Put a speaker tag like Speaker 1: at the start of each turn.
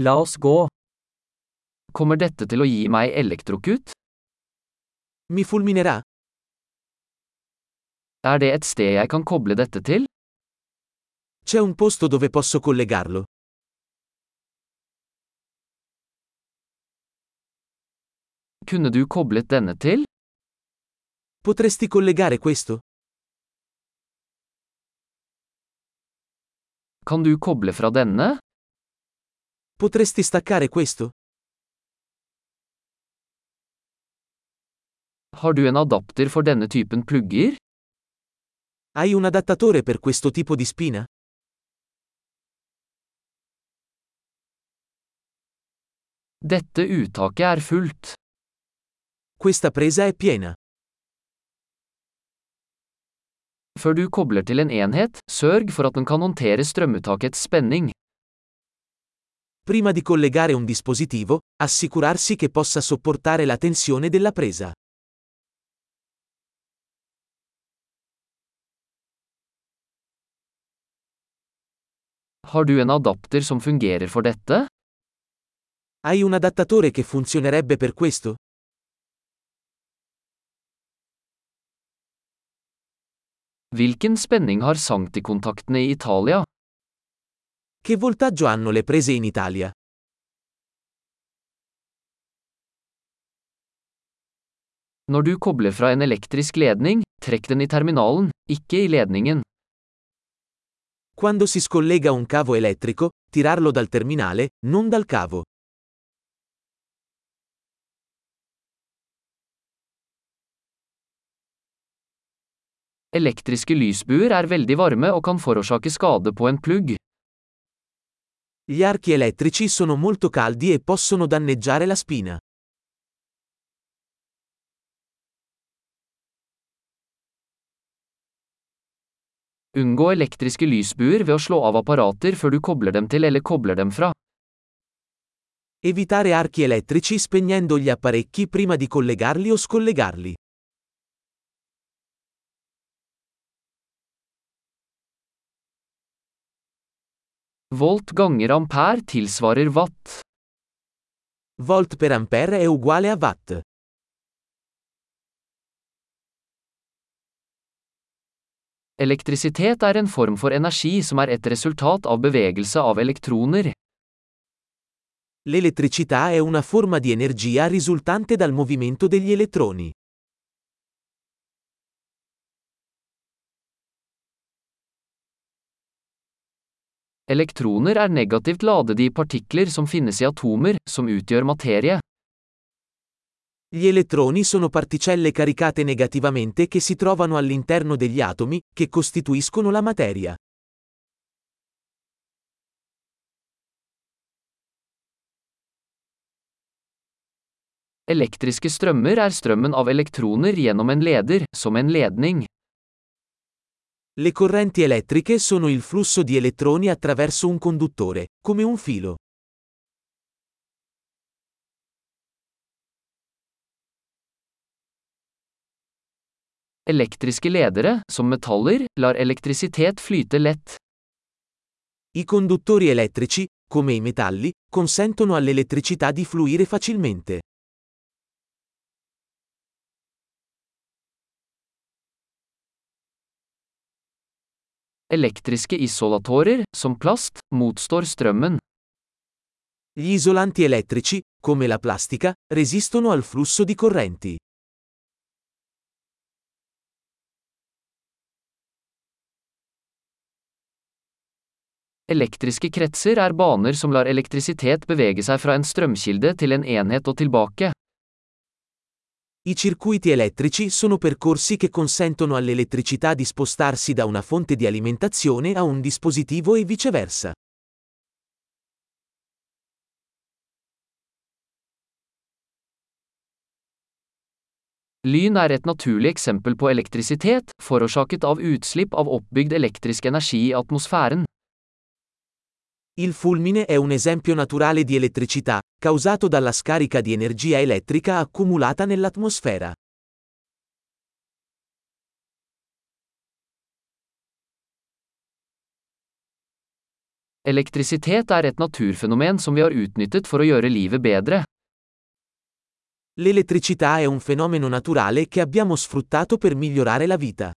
Speaker 1: La oss gå.
Speaker 2: Kommer dette til å gi meg elektrokutt?
Speaker 3: Mi fulminerà?
Speaker 2: Er det et sted jeg kan koble dette til?
Speaker 3: C'è un posto dove posso collegarlo?
Speaker 2: Kunne du koblet denne til?
Speaker 3: Potresti collegare questo?
Speaker 2: Kan du koble fra denne?
Speaker 3: Potresti staccare questo?
Speaker 2: Har du en adapter for denne typen plugger?
Speaker 3: Hai un adattatore per questo tipo di spina?
Speaker 2: Dette uttaket er fullt.
Speaker 3: Questa presa è piena.
Speaker 2: Før du kobler til en enhet, sørg for at den kan håndtere strømuttakets spenning.
Speaker 3: Prima di collegare un dispositivo, assicurarsi che possa sopportare la tensione della presa.
Speaker 2: Har du en adapter som fungerer for dette?
Speaker 3: Hai un adattatore che funzionerebbe per questo?
Speaker 2: Hvilken spenning har sanktikontaktene i Italia?
Speaker 3: Che voltaggio hanno le prese in Italia?
Speaker 2: Når du kobler fra en elektrisk ledning, trekk den i terminalen, ikke i ledningen.
Speaker 3: Quando si scollega un cavo elettrico, tirarlo dal terminale, non dal cavo.
Speaker 2: Elektriske lysbuer er veldig varme og kan forårsake skade på en plugg.
Speaker 3: Gli archi elettrici sono molto caldi e possono danneggiare la spina.
Speaker 2: Unngå elektriske lysbuer ved å slå av apparater før du kobler dem til eller kobler dem fra.
Speaker 3: Evitare archi elettrici spegnendo gli apparecchi prima di collegarli o scollegarli.
Speaker 2: Volt ganger ampere tilsvarer watt.
Speaker 3: Volt per ampere è uguale a watt.
Speaker 2: Elektrisitet er en form for energi som er et resultat av bevegelse av elektroner.
Speaker 3: L'elettricità è una forma di energia risultante dal movimento degli elettroni.
Speaker 2: Elektroner er negativt ladede i partikler som finnes i atomer, som utgjør materie.
Speaker 3: Gli elettroni sono particelle caricate negativamente che si trovano all'interno degli atomi, che costituiscono la materia.
Speaker 2: Elektriske strømmer er strømmen av elektroner gjennom en leder, som en ledning.
Speaker 3: Le correnti elettriche sono il flusso di elettroni attraverso un conduttore, come un filo.
Speaker 2: Elektriske ledere, som metaller, lar elektrisitet flyte lett.
Speaker 3: I conduttori elettrici, come i metalli, consentono all'elettricità di fluire facilmente.
Speaker 2: Elektriske isolatorer, som plast, motstår strømmen.
Speaker 3: Gli isolanti elettrici, come la plastica, resistono al flusso di correnti.
Speaker 2: Elektriske kretser er baner som lar elektrisitet bevege seg fra en strømkilde til en enhet og tilbake.
Speaker 3: I circuiti elettrici sono percorsi che consentono all'elettricità di spostarsi da una fonte di alimentazione a un dispositivo e viceversa.
Speaker 2: Lyn er et naturlig eksempel på elektrisitet, forårsaket av utslipp av oppbygd elektrisk energi i atmosfæren.
Speaker 3: Il fulmine è un esempio naturale di elettricità, causato dalla scarica di energia elettrica accumulata nell'atmosfera.
Speaker 2: Elektrisitet er et naturfenomen som vi har utnyttet for å gjøre livet bedre.
Speaker 3: L'elettricità è un fenomeno naturale che abbiamo sfruttato per migliorare la vita.